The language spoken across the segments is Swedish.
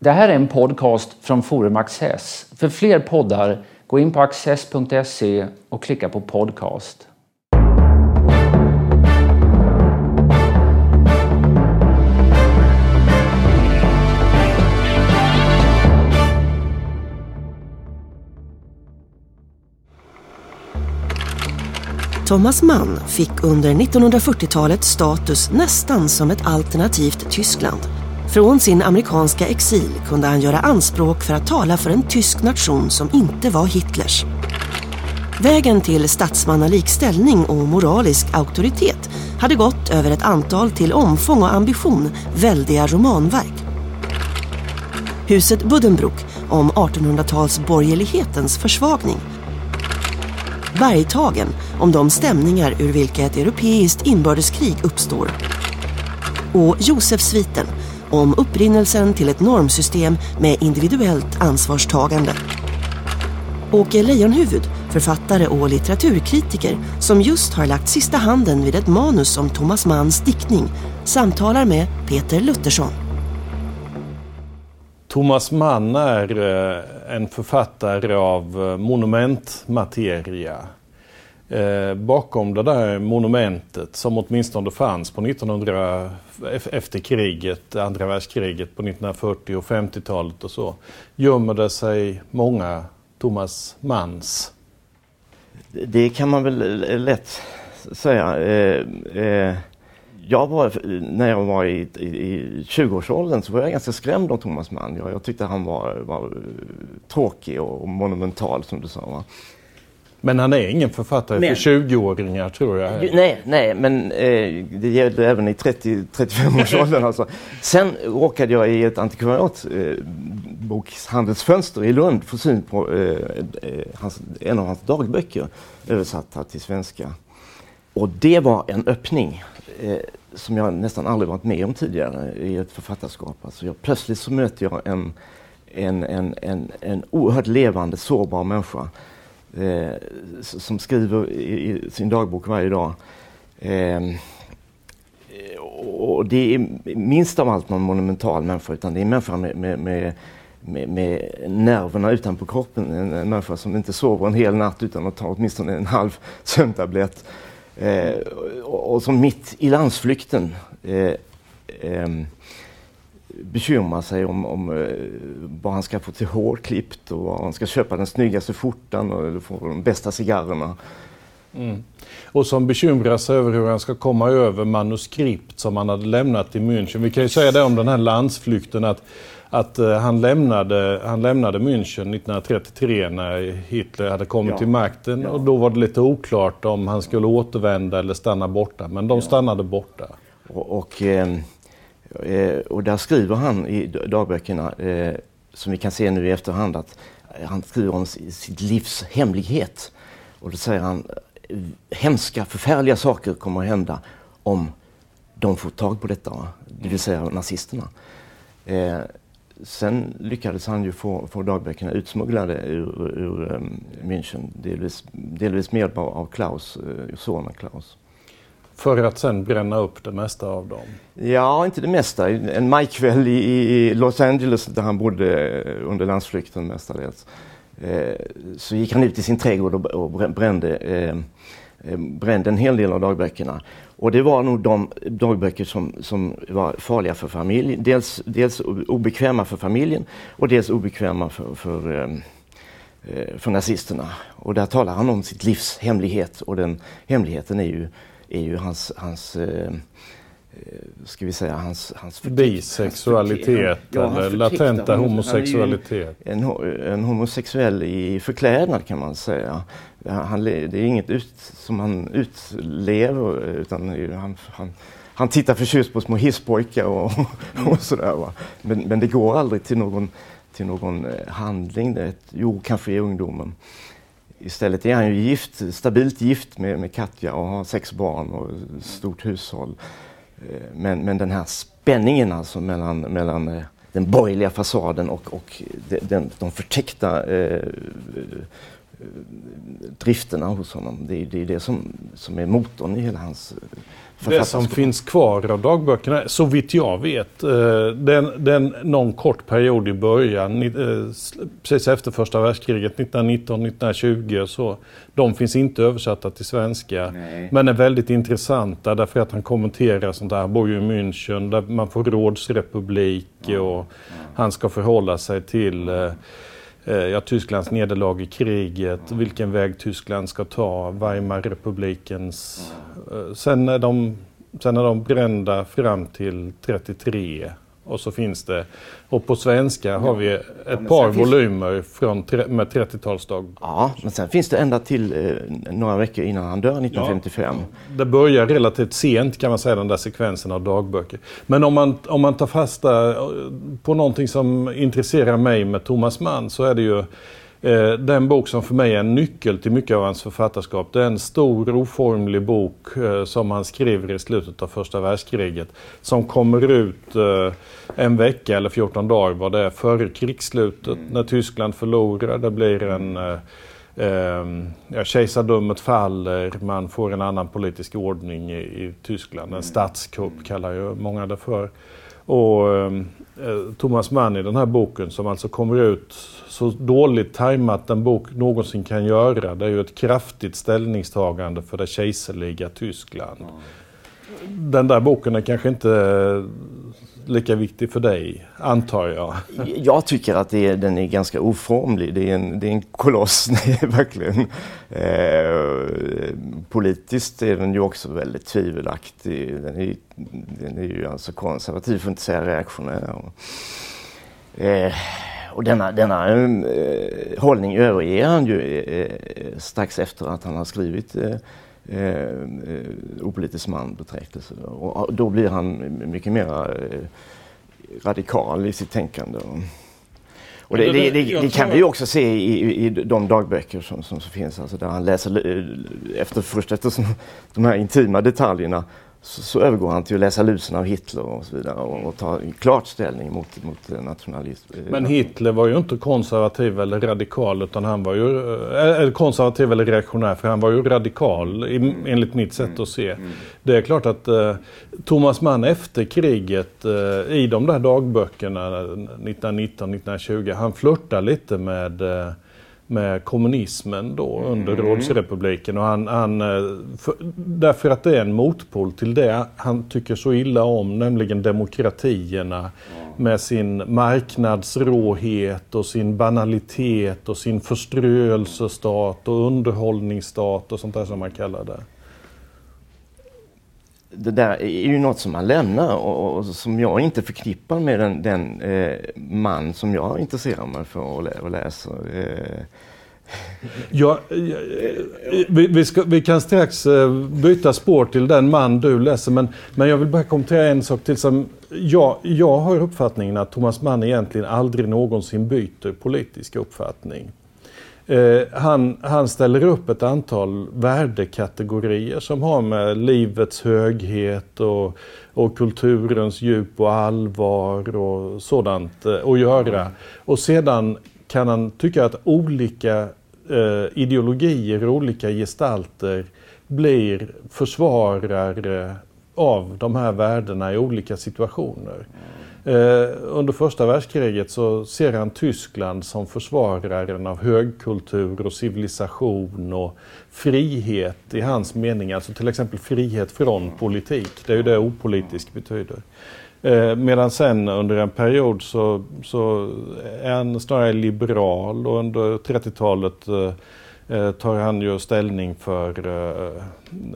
Det här är en podcast från Forum Access. För fler poddar, gå in på access.se och klicka på podcast. Thomas Mann fick under 1940-talet status nästan som ett alternativt Tyskland. Från sin amerikanska exil kunde han göra anspråk för att tala för en tysk nation som inte var Hitlers. Vägen till statsmannalik ställning och moralisk auktoritet hade gått över ett antal till omfång och ambition väldiga romanverk. Huset Buddenbrook om 1800-talsborgerlighetens försvagning. Bergtagen om de stämningar ur vilka ett europeiskt inbördeskrig uppstår. Och Josefsviten om upprinnelsen till ett normsystem med individuellt ansvarstagande. Åke Leijonhufvud, författare och litteraturkritiker som just har lagt sista handen vid ett manus om Thomas Manns diktning, samtalar med Peter Luttersson. Thomas Mann är eh, en författare av eh, monument, monumentmateria. Eh, bakom det där monumentet som åtminstone fanns på 1900, efter kriget, andra världskriget på 1940 och 50-talet och så, gömmer det sig många Thomas Manns. Det kan man väl eh, lätt säga. Eh, eh, jag var, när jag var i, i, i 20-årsåldern så var jag ganska skrämd av Thomas Mann. Jag, jag tyckte han var, var tråkig och monumental som du sa. Va? Men han är ingen författare men, för 20-åringar tror jag. Nej, nej men eh, det gällde även i 30-35-årsåldern. alltså. Sen råkade jag i ett antikvariat eh, i Lund få syn på eh, eh, hans, en av hans dagböcker översatta till svenska. Och det var en öppning eh, som jag nästan aldrig varit med om tidigare i ett författarskap. Alltså jag, plötsligt så möter jag en, en, en, en, en oerhört levande, sårbar människa eh, som skriver i, i, sin dagbok varje dag. Eh, och det är minst av allt någon monumental människa utan det är en människa med, med, med, med, med nerverna utanpå kroppen. En, en människa som inte sover en hel natt utan att ta åtminstone en halv sömntablett. Eh, och, och, som mitt i landsflykten eh, ehm, bekymrar sig om, om uh, vad han ska få till hårklippt och var han ska köpa den snyggaste skjortan och få de bästa cigarrerna. Mm. Och som bekymrar sig över hur han ska komma över manuskript som han hade lämnat i München. Vi kan ju säga det om den här landsflykten att, att uh, han, lämnade, han lämnade München 1933 när Hitler hade kommit ja. till makten ja. och då var det lite oklart om han skulle återvända eller stanna borta. Men de ja. stannade borta. Och, och eh, Eh, Eh, och där skriver han i dagböckerna, eh, som vi kan se nu i efterhand, att eh, han skriver om sitt livs hemlighet. Och då säger han, eh, hemska, förfärliga saker kommer att hända om de får tag på detta, det vill säga nazisterna. Eh, sen lyckades han ju få, få dagböckerna utsmugglade ur, ur um, München, delvis, delvis med hjälp av Klaus, uh, sonen Klaus. För att sen bränna upp det mesta av dem? Ja, inte det mesta. En majkväll i, i Los Angeles där han bodde under landsflykten mestadels. Eh, så gick han ut i sin trädgård och, och brände, eh, eh, brände en hel del av dagböckerna. Och det var nog de dagböcker som, som var farliga för familjen. Dels, dels obekväma för familjen och dels obekväma för, för, eh, eh för nazisterna. Och där talar han om sitt livs hemlighet och den hemligheten är ju är ju hans, hans eh, ska vi säga, hans, hans Bisexualitet ja, eller latenta homosexualitet. En, en, homosexuell i förklädnad kan man säga. Han, det är inget ut, som han utlever utan han, han, han tittar förtjust på små hisspojkar och, och sådär. Va? Men, men det går aldrig till någon, till någon eh, handling. Det, jo, kanske i ungdomen. Istället är han ju gift, stabilt gift med, med Katja och har sex barn och stort hushåll. Eh, men, men den här spänningen alltså mellan, mellan eh, den borgerliga fasaden och, och den, de förtäckta eh, eh, drifterna hos honom. Det är det, är det som, som är motorn i hela hans det som finns kvar av dagböckerna, så vitt jag vet, eh, den, den, någon kort period i början, eh, precis efter första världskriget, 1919-1920 så, de finns inte översatta till svenska. Nej. Men är väldigt intressanta därför att han kommenterar sånt där. Han bor ju i München där man får rådsrepublik och ja. han ska förhålla sig till eh, Eh, ja, Tysklands nederlag i kriget, vilken väg Tyskland ska ta, Weimarrepublikens... Eh, sen, är de, sen är de brända fram till 33 och så finns det, och på svenska ja. har vi ett ja, par volymer från, med 30-talsdag. Ja, men sen finns det ända till eh, några veckor innan han dör 1955. Ja, det börjar relativt sent kan man säga, den där sekvensen av dagböcker. Men om man, om man tar fasta eh, på någonting som intresserar mig med Thomas Mann så är det ju den bok som för mig är en nyckel till mycket av hans författarskap. Det är en stor oformlig bok eh, som han skriver i slutet av första världskriget. Som kommer ut eh, en vecka eller 14 dagar vad det är före krigsslutet mm. när Tyskland förlorar. Det blir en eh, ja, kejsardömet faller, man får en annan politisk ordning i, i Tyskland. En mm. statskupp kallar ju många det för. Och eh, Thomas Mann i den här boken som alltså kommer ut så dåligt tajmat en bok någonsin kan göra. Det är ju ett kraftigt ställningstagande för det kejserliga Tyskland. Den där boken är kanske inte lika viktig för dig, antar jag? Jag tycker att är, den är ganska oformlig. Det är en, det är en koloss, verkligen. Eh, politiskt är den ju också väldigt tvivelaktig. Den är, den är ju alltså konservativ, för att inte säga reaktionär. Eh, och denna, denna eh, hållning överger han ju eh, eh strax efter att han har skrivit eh, eh, opolitisk man betraktelse. Och då blir han mycket mer eh, radikal i sitt tänkande. Och det, det, det, det kan vi också se i, i de dagböcker som, som, som finns, alltså där han läser efter, först efter de här intima detaljerna så, så, övergår han till att läsa lusen av Hitler och så vidare och, och tar klart ställning mot, mot nationalism. Men Hitler var ju inte konservativ eller radikal utan han var ju äh, konservativ eller reaktionär för han var ju radikal i, mm. enligt mitt sätt mm. att se. Mm. Det är klart att eh, Thomas Mann efter kriget eh, i de där dagböckerna 1919-1920 han flörtar lite med eh, med kommunismen då under mm. rådsrepubliken. Och han, han, eh, för, därför att det är en motpol till det han tycker så illa om, nämligen demokratierna mm. med sin marknadsråhet och sin banalitet och sin förströelsestat och underhållningsstat och sånt där som man kallar det det där är ju något som man lämnar och, och som jag inte förknippar med den, den eh, man som jag intresserar mig för och, lä läser. Eh. Ja, eh, vi, vi, ska, vi, kan strax eh, byta spår till den man du läser men, men jag vill bara kommentera en sak till. Som jag, jag har uppfattningen att Thomas Mann egentligen aldrig någonsin byter politisk uppfattning. Eh, han, han ställer upp ett antal värdekategorier som har med livets höghet och, och kulturens djup och allvar och sådant eh, att göra. Och sedan kan han tycka att olika eh, ideologier och olika gestalter blir försvarare av de här värdena i olika situationer. Eh, under första världskriget så ser han Tyskland som försvararen av högkultur och civilisation och frihet i hans mening. Alltså till exempel frihet från politik. Det är ju det opolitisk betyder. Eh, medan sen under en period så, så är han snarare liberal och under 30-talet eh, tar han ju ställning för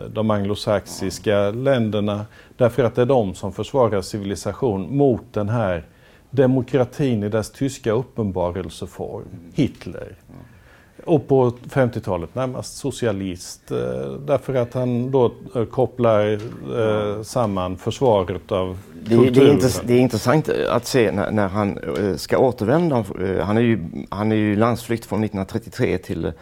de anglosaxiska länderna Därför att det är de som försvarar civilisation mot den här demokratin i dess tyska uppenbarelseform, Hitler. Och på 50-talet närmast socialist eh, därför att han då eh, kopplar eh, samman försvaret av det, kulturen. Det är, intress det är intressant att se när, när han eh, ska återvända. Han är ju, han är ju landsflykt från 1933 till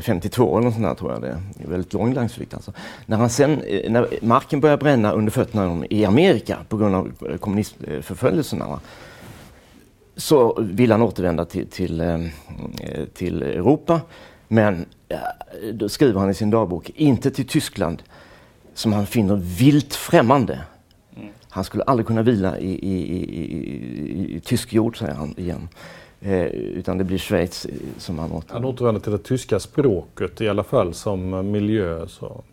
52 eh, eller något sånt där tror jag det är. Väldigt lång landsflykt alltså. När, han sen, eh, när marken börjar bränna under fötterna i Amerika på grund av eh, kommunistförföljelserna så vill han återvända till, till, till Europa. Men då skriver han i sin dagbok, inte till Tyskland som han finner vilt främmande. Mm. Han skulle aldrig kunna vila i, i, i, i tysk jord, säger han igen. Eh, utan det blir Schweiz eh, som han återvänder. Han återvänder till det tyska språket i alla fall som miljö. Så.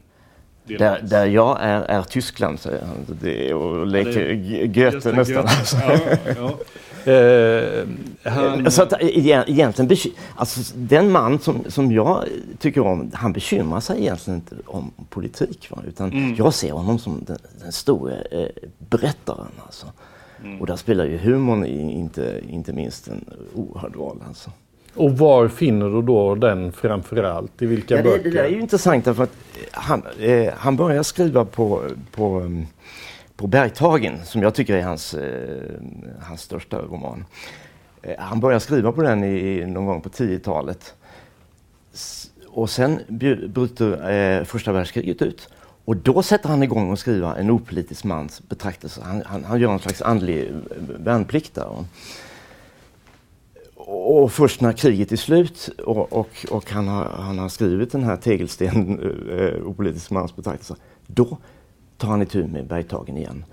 Där, där jag är, är Tyskland, säger han. Det är, och leker ja, Goethe nästan. Ja, ja. Eh, han... Så att, egentligen, alltså, den man som, som jag tycker om, han bekymrar sig egentligen inte om politik. Va? Utan mm. jag ser honom som den, den stora eh, berättaren. Alltså. Mm. Och där spelar ju humorn inte, inte minst en oerhörd roll. Alltså. Och var finner du då den framförallt? I vilka ja, böcker? Det, det är ju intressant därför att han, eh, han börjar skriva på, på um, på Bergtagen som jag tycker är hans, eh, hans största roman. Eh, han började skriva på den i, någon gång på 10-talet. Och sen bryter eh, första världskriget ut. Och då sätter han igång att skriva en opolitisk mans betraktelse. Han, han, han gör en slags andlig värnplikt där. Och först när kriget är slut och, och, och han, har, han har skrivit den här tegelsten, eh, eh, opolitisk mans betraktelse, då tar han itu med Bergtagen igen.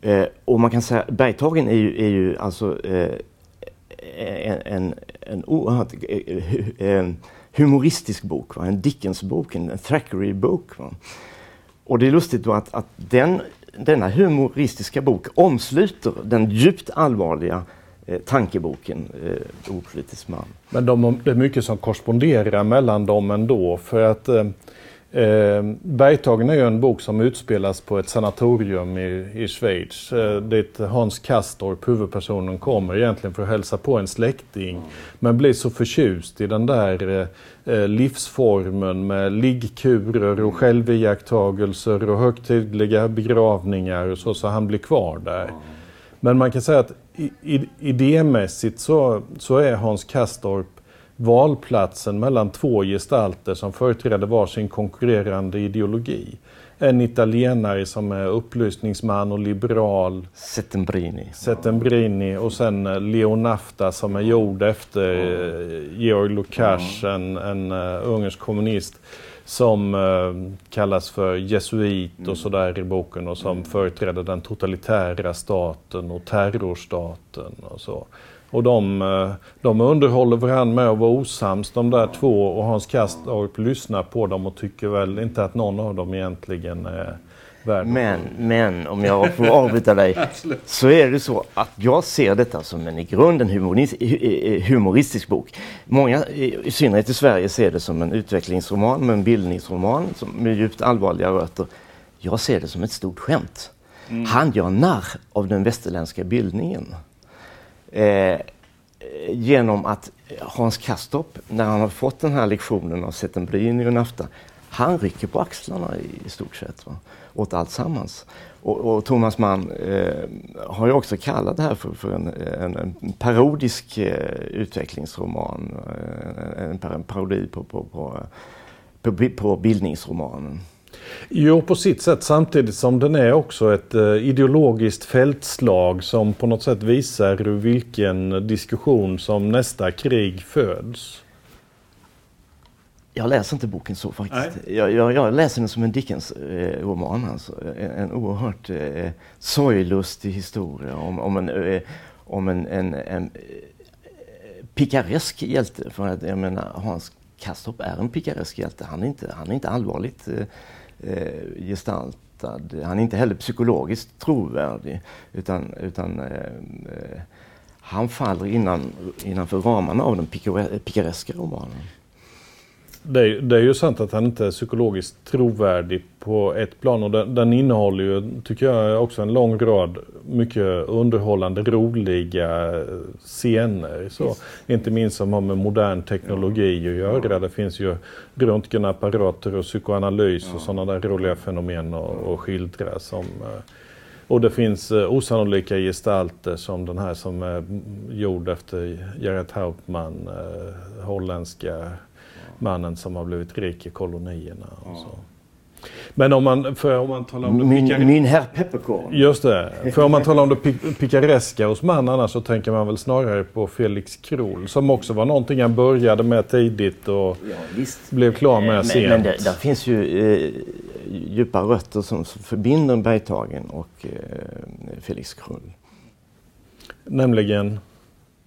Eh, och man kan säga Bergtagen är ju, är ju alltså eh, en, en, en oerhört eh, eh, eh humoristisk bok, va? en Dickens-bok, en Thackeray-bok. Och det är lustigt då att, att den, denna humoristiska bok omsluter den djupt allvarliga eh, tankeboken eh, Opolitisk man. Men de, det är mycket som korresponderar mellan dem ändå för att eh, Eh, Bergtagen är ju en bok som utspelas på ett sanatorium i, i Schweiz. Eh, dit Hans Kastorp, huvudpersonen, kommer egentligen för att hälsa på en släkting. Men blir så förtjust i den där eh, eh, livsformen med liggkurer och själviakttagelser och högtidliga begravningar och så, så han blir kvar där. Men man kan säga att idémässigt så, så är Hans Kastorp valplatsen mellan två gestalter som företräder varsin konkurrerande ideologi. En italienare som är upplysningsman och liberal. Settembrini. Settembrini och sen eh, Leonafta som är gjord efter mm. Georg Lukács, mm. en, en uh, ungersk kommunist som uh, kallas för jesuit och mm. sådär i boken och som mm. företräder den totalitära staten och terrorstaten och så. Och de, eh, de underhåller varandra med att vara osams de där två och Hans Kastorp lyssnar på dem och tycker väl inte att någon av dem egentligen är värd Men, men om jag får avbryta dig så är det så att jag ser detta som en i grunden humoristisk bok. Många, i synnerhet i Sverige, ser det som en utvecklingsroman, men en bildningsroman med djupt allvarliga rötter. Jag ser det som ett stort skämt. Mm. Han gör narr av den västerländska bildningen. Eh, genom att Hans Kastorp, när han har fått den här lektionen av Settembrini och Nafta, han rycker på axlarna i, i stort sett va? åt allt sammans. Och, och Thomas Mann eh, har ju också kallat det här för, för en, en, en, parodisk eh, utvecklingsroman, eh, en, en parodi på, på, på, på, på bildningsromanen. Jo, på sitt sätt samtidigt som den är också ett eh, ideologiskt fältslag som på något sätt visar vilken diskussion som nästa krig föds. Jag läser inte boken så faktiskt. Jag, jag, jag, läser den som en Dickens-roman. Eh, alltså. En, en oerhört eh, sorglustig historia om, om en, eh, om en, en, en eh, pikaresk hjälte. För att, jag menar, Hans Kastorp är en pikaresk hjälte. Han är inte, han är inte allvarligt eh, eh, gestaltad. Han är inte heller psykologiskt trovärdig utan, utan eh, eh han faller innan, innanför ramarna av den pikareska romanen. Det är, det är, ju sant att han inte är psykologiskt trovärdig på ett plan och den, den innehåller ju, tycker jag, också en lång rad mycket underhållande, roliga scener. Så. Inte minst som har med modern teknologi att göra. Det finns ju röntgenapparater och psykoanalys och sådana där roliga fenomen att skildra. Som, eh, och det finns eh, osannolika gestalter som den här som är gjord efter Gerhard Hauptmann, eh, holländska mannen som har blivit rik i kolonierna. Och så. Men om man, för om man talar om det Min, min herr Pepperkorn. Just det. För om man talar om det pi- pikareska hos man annars så tänker man väl snarare på Felix Krohl som också var någonting han började med tidigt och Ja, visst. blev klar med Men, sent. men det, där finns ju eh, djupa rötter som förbinder Bergtagen och eh, Felix Krull. Nämligen,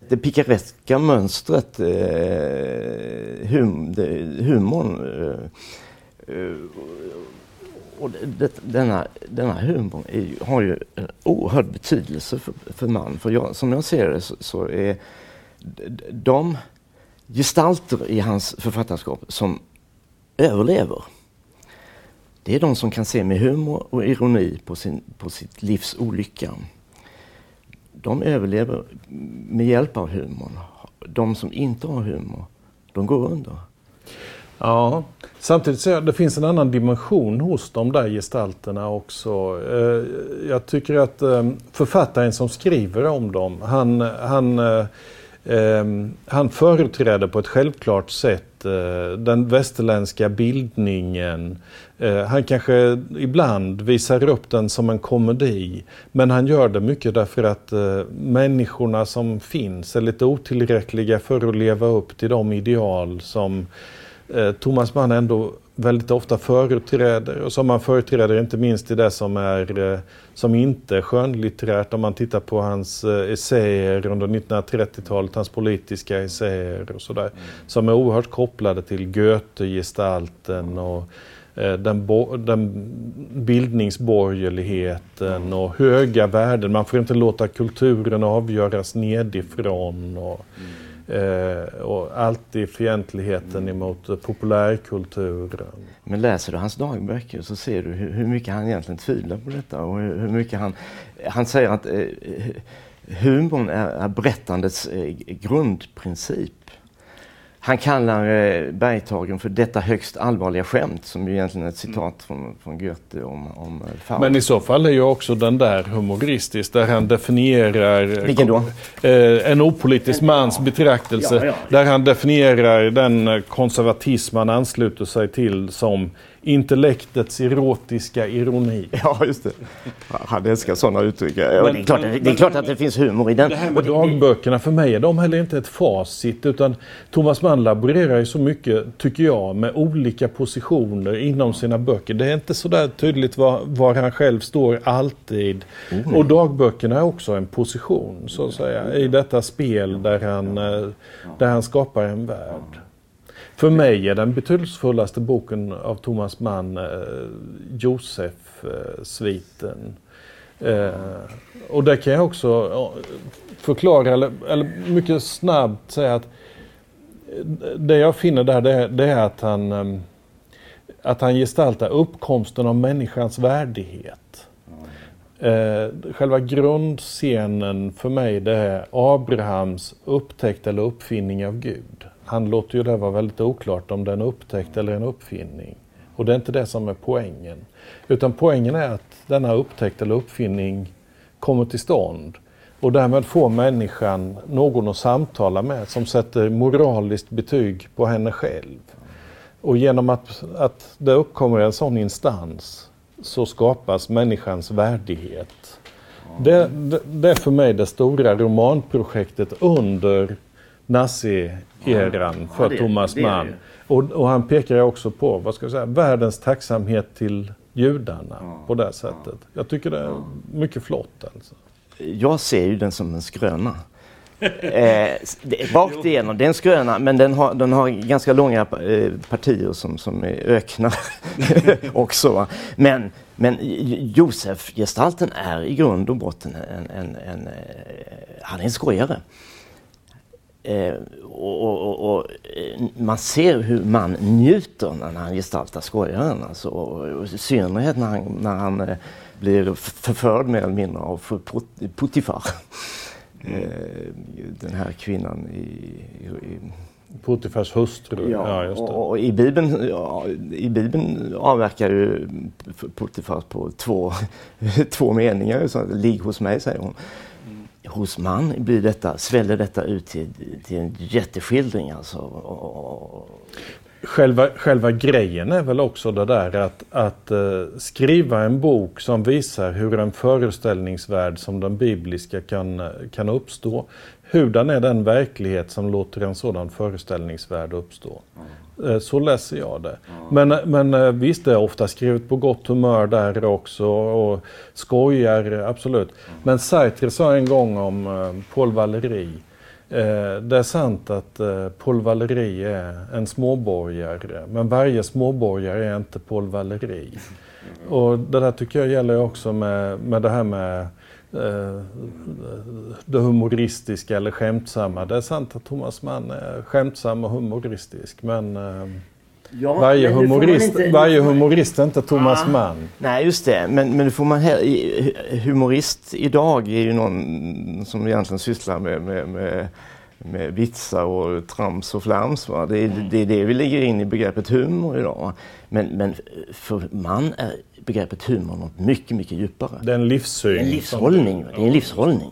det pikareska mönstret, eh, hum, det, humorn eh, eh och det, denna, denna humorn är, ju- har ju en oerhörd betydelse för, för man. För jag, som jag ser det så, så är de gestalter i hans författarskap som överlever det är de som kan se med humor och ironi på, sin, på sitt livs olycka. De överlever med hjälp av humorn. De som inte har humor, de går under. ja. Samtidigt så det finns en annan dimension hos de där gestalterna också. Eh, jag tycker att eh, författaren som skriver om dem, han, han, eh, Ehm, han företräder på ett självklart sätt eh, den västerländska bildningen. Eh, han kanske ibland visar upp den som en komedi, men han gör det mycket därför att eh, människorna som finns är lite otillräckliga för att leva upp till de ideal som Thomas Mann ändå väldigt ofta företräder och som han företräder inte minst i det som, är, eh, som inte är skönlitterärt. Om man tittar på hans eh, essäer under 1930-talet, hans politiska essäer och sådär. Som är oerhört kopplade till Goethe-gestalten och eh, den, den bildningsborgerligheten och höga värden. Man får inte låta kulturen avgöras nedifrån. Och, eh, och alltid fientligheten emot eh, populärkulturen. Men läser du hans dagböcker så ser du hur, hur mycket han egentligen tvivlar på detta. Och hur, hur mycket han, han säger att eh, humorn är, är berättandets eh, grundprincip. Han kallar eh, Bergtagen för detta högst allvarliga skämt som ju egentligen är ett citat från, från Goethe om, om eh, Faust. Men i så fall är ju också den där humoristisk där han definierar Vilken då? Eh, en opolitisk mans betraktelse. Ja, ja. Där han definierar den eh, konservatism han ansluter sig till som intellektets erotiska ironi. Ja, just det. Han älskar sådana uttryck. Ja, det, är klart, att- det är klart att det finns humor i den. Det här med dagböckerna, för mig är de heller inte ett facit utan Thomas Mann laborerar ju så mycket, tycker jag, med olika positioner inom sina böcker. Det är inte så där tydligt var, var han själv står alltid. Och dagböckerna är också en position, så att säga, i detta spel där han, eh, där han skapar en värld. För mig är den betydelsefullaste boken av Thomas Mann eh, Josef-sviten. Eh, eh, och där kan jag också förklara, eller, eller mycket snabbt säga att eh, det jag finner där det är, det är att han eh, att han gestaltar uppkomsten av människans värdighet. Eh, själva grundscenen för mig det är Abrahams upptäckt eller uppfinning av Gud. Han låter ju det vara väldigt oklart om det är en upptäckt eller en uppfinning. Och det är inte det som är poängen. Utan poängen är att denna upptäckt eller uppfinning kommer till stånd. Och därmed får människan någon att samtala med som sätter moraliskt betyg på henne själv. Och genom att, att det uppkommer en sån instans så skapas människans värdighet. Det, det, det är för mig det stora romanprojektet under nazi-eran för Ja, det- Thomas Mann. Och, och han pekar ju också på vad ska jag säga, världens tacksamhet till judarna på det sättet. Jag tycker det är mycket flott. Alltså. Jag ser ju den som en skröna. Eh, rakt igenom, det är en skröna men den har, den har ganska långa eh, partier som, som är öknar också. Va? Men, men Josef-gestalten är i grund och botten en, en, en, eh, han är en skojare. Eh, och, och, och, eh, man ser hur man njuter när han gestaltar skojaren. Alltså, och, i synnerhet när han, när han eh, blir förförd mer eller mindre av Put- Putifar. Eh, den här kvinnan i, i, Putifars hustru. Ja, just det. och, i Bibeln, ja, i Bibeln avverkar ju Putifar på två, två meningar. Så, Ligg hos mig, säger hon. Hos man blir detta, sväller detta ut till, till en jätteskildring. Alltså, Själva, själva grejen är väl också det där att, att uh, skriva en bok som visar hur en föreställningsvärld som den bibliska kan, kan uppstå. Hurdan är den verklighet som låter en sådan föreställningsvärld uppstå? Mm. Så läser jag det. Mm. Men, men eh, visst, det är ofta skrivet på gott humör där också och skojar, absolut. Mm. Men Sartre sa en gång om Paul Valéry Eh, det är sant att eh, Paul Valéry är en småborgare, men varje småborgare är inte Paul Valéry. Och det där tycker jag gäller också med, med det här med eh, det humoristiska eller skämtsamma. Det är sant att Thomas Mann är skämtsam och humoristisk, men Ja, varje, men humorist, inte, varje humorist är inte Thomas ah, Mann. Nej, just det. Men, men får man humorist idag är ju någon som egentligen sysslar med, med, med, med vitsar och trams och flams. Va? Det, är, mm. det är det vi lägger in i begreppet humor idag. Men, men för man är begreppet humor något mycket, mycket djupare. Det är en livssyn. En livshållning. Det är en livshållning.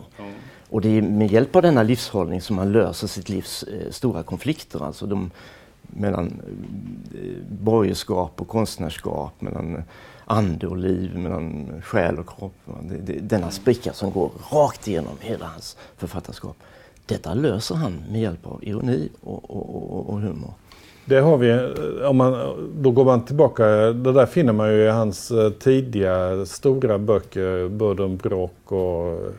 Och det är med hjälp av denna livshållning som man löser sitt livs eh, stora konflikter. Alltså de, mellan eh, borgerskap och konstnärskap, mellan ande och liv, mellan själ och kropp. denna spricka som går rakt igenom hela hans författarskap. Detta löser han med hjälp av ironi och, och, och humor. Det har vi, eh, om man, då går man tillbaka, det där finner man ju i hans eh, tidiga stora böcker, Buddenbrock och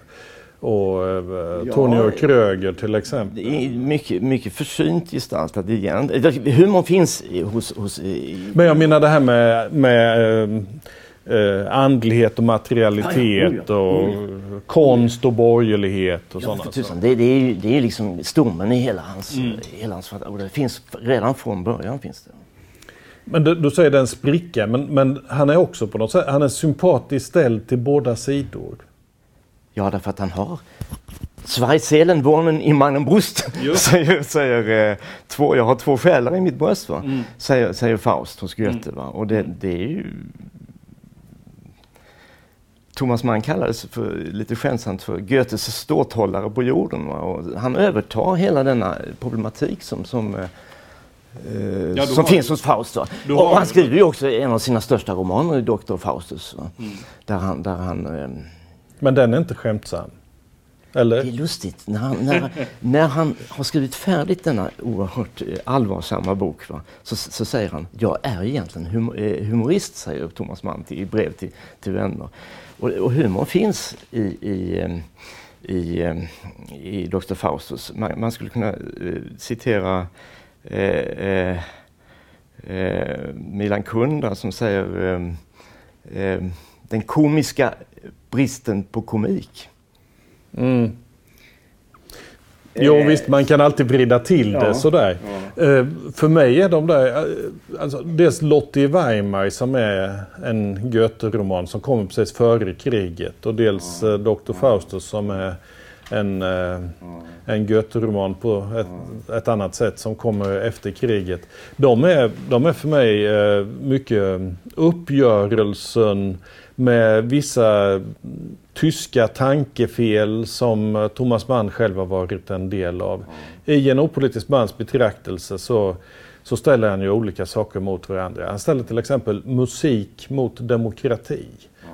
och eh, Tony Kröger till exempel. Det är mycket, mycket försynt gestaltat igen. Humorn finns hos... hos Men jag menar det här med, med eh, andlighet och materialitet ja, ja, och mm. konst och borgerlighet och sådana saker. Det, det, är ju det är liksom stommen i hela hans, mm. hela hans och det finns redan från början. finns det. Men du, du säger den spricka, men, men han är också på något sätt, han är sympatiskt ställd till båda sidor. Ja, därför att han har Zwei Seelen wohnen i meinem Brust, säger, säger eh, två, jag har två själar i mitt bröst, va? Mm. Säger, säger Faust hos Goethe. Va? Och det, det är ju Thomas Mann kallades för, lite skämtsamt för Goethes ståthållare på jorden. Va? Och han övertar hela denna problematik som, som, eh, ja, som har, finns hos Faust. Och han skriver ju också en av sina största romaner, Dr. Faustus. Mm. Där han, där han eh, men den är inte skämtsam? Eller? Det är lustigt. När han, när, när han har skrivit färdigt denna oerhört eh, allvarsamma bok va, så, så säger han jag är egentligen hum, eh, humorist, säger Thomas Mann i brev till, till vänner. Och, och humor finns i, i, eh, i, eh, i Dr. Faustus. Man, man skulle kunna uh, citera uh, uh, Milan Kunda som säger den komiska bristen på komik. Mm. Jo eh, visst, man kan alltid vrida till det ja, sådär. Ja. Eh, för mig är de där, eh, alltså, dels Lottie Weimar som är en Goethe-roman som kommer precis före kriget och dels ja. Dr. Faustus som är en, en Goethe-roman på ett, ett, annat sätt som kommer efter kriget. De är, de är för mig mycket uppgörelsen med vissa tyska tankefel som Thomas Mann själv har varit en del av. I en opolitisk mans betraktelse så, så ställer han ju olika saker mot varandra. Han ställer till exempel musik mot demokrati.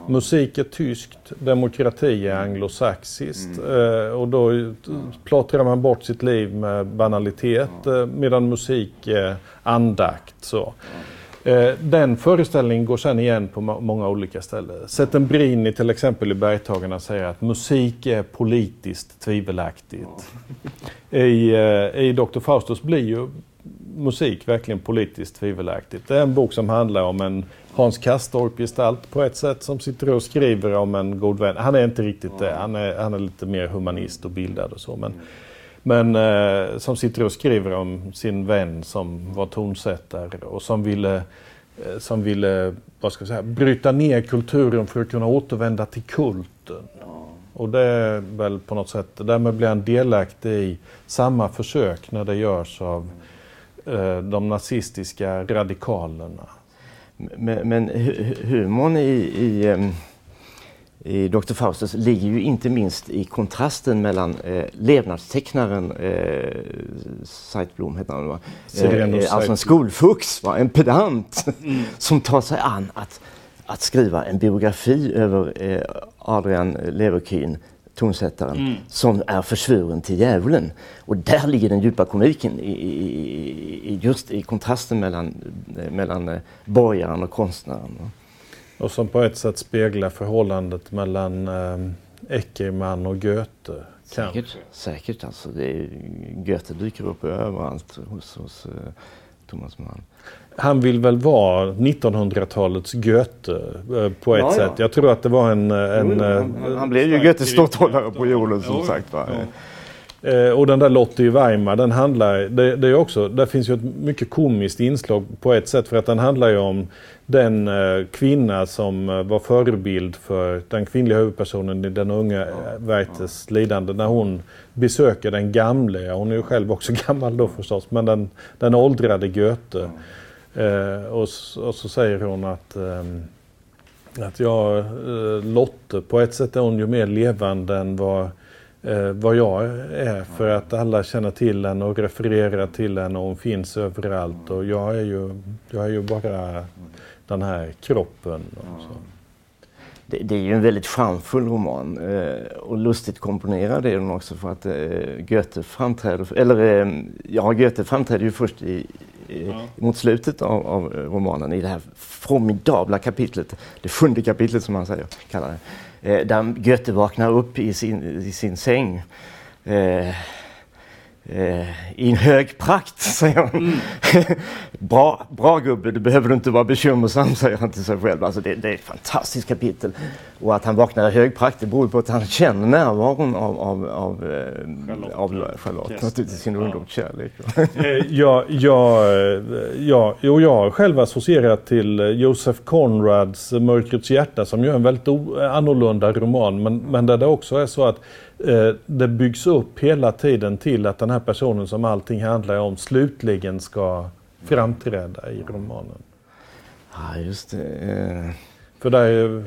Musik är tyskt, demokrati är anglosaxiskt. Mm. Eh, och då plottrar man bort sitt liv med banalitet eh, medan musik är andakt. Så. Eh, den föreställningen går sen igen på många olika ställen. Settembrini till exempel i Bergtagarna säger att musik är politiskt tvivelaktigt. I, eh, I Dr. Faustus blir ju musik verkligen politiskt tvivelaktigt. Det är en bok som handlar om en Hans Kastorp-gestalt på ett sätt som sitter och skriver om en god vän. Han är inte riktigt det, han är, han är lite mer humanist och bildad och så. Men, men eh, som sitter och skriver om sin vän som var tonsättare och som ville, eh, som ville vad ska jag säga, bryta ner kulturen för att kunna återvända till kulten. Och det är väl på något sätt, därmed blir han delaktig i samma försök när det görs av eh, de nazistiska radikalerna. Men, men humorn i, i i Dr. Faustus ligger ju inte minst i kontrasten mellan eh, levnadstecknaren eh, Seitblom, heter han va? Eh, alltså en skolfux, va? en pedant mm. som tar sig an att, att skriva en biografi över eh, Adrian Leverkühn tonsättaren, mm. som är försvuren till djävulen. Och där ligger den djupa komiken i, i, i just i kontrasten mellan, mellan eh, borgaren och konstnären. Och som på ett sätt speglar förhållandet mellan eh, Eckermann och Goethe. Säkert, säkert alltså. Det är, Goethe dyker upp överallt hos, hos uh, Thomas Mann. Han vill väl vara 1900-talets Goethe eh, på ett ja, sätt. Ja. Jag tror att det var en... en jo, han, han, han blev ju Goethes ståthållare på jorden som jo, sagt. Va? Eh, och den där Lottie i Weimar, den handlar, det, det, är också, där finns ju ett mycket komiskt inslag på ett sätt för att den handlar ju om den eh, kvinna som eh, var förebild för den kvinnliga huvudpersonen i den unga ja, Werthers ja. lidande när hon besöker den gamle, hon är ju själv också gammal då förstås, men den, den åldrade Goethe. Ja. Eh, och, och, så säger hon att eh, att jag, eh, Lotte, på ett sätt är hon ju mer levande än vad eh, vad jag är för att alla känner till henne och refererar till henne och hon finns överallt och jag är ju, jag är ju bara den här kroppen. Det, det, är ju en väldigt charmfull roman eh, och lustigt komponerad är den också för att eh, Goethe framträder, eller eh, ja, Goethe framträder ju först i, i ja. mot slutet av, av, romanen i det här formidabla kapitlet, det sjunde kapitlet som man säger, kallar det eh, där Goethe vaknar upp i sin, i sin säng. Eh, eh, i en hög prakt, säger han. Mm. bra, bra gubbe, du behöver inte vara bekymmersam, säger han till sig själv. Alltså det, det är ett fantastiskt kapitel. Och att han vaknar i hög prakt det beror på att han känner närvaron av, av, av, eh, av Charlotte yes. naturligtvis sin ungdomskärlek. Eh, ja, ja, ja, jo, jag har själv associerat till Josef Conrads Mörkrets hjärta som ju är en väldigt annorlunda roman men, men där det också är så att Eh, det byggs upp hela tiden till att den här personen som allting handlar om slutligen ska framträda i romanen. Ja, just det. Eh. För där är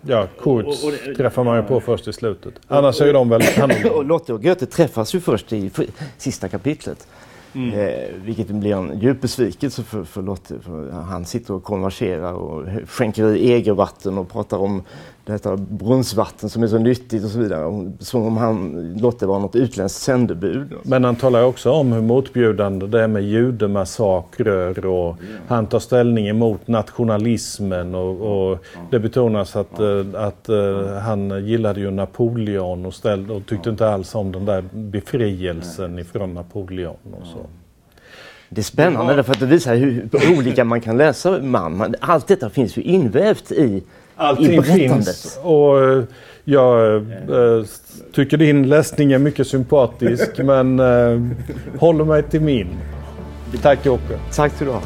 ja, Kurtz träffar man ju på först i slutet. Annars är ju de väldigt annorlunda. Och Lotte och Goethe träffas ju först i sista kapitlet. Mm. Eh, vilket blir en djup besvikelse för, för Lotte. För han sitter och konverserar och skänker i egervatten och pratar om detta brunnsvatten som är så nyttigt och så vidare. Som om han, Lotte var något utländskt sändebud. Men han talar också om hur motbjudande det är med judemassakrer och han tar ställning emot nationalismen och, och det betonas att, eh, att, uh, han gillade ju Napoleon och, ställde, och tyckte inte alls om den där befrielsen ifrån Napoleon och så. Det är spännande därför att det visar hur olika man kan läsa man. Allt detta finns ju invävt i Allting finns och eh, jag äh, tycker din läsning är mycket sympatisk men äh, håller mig till min. Tack Jocke. Tack ska du ha.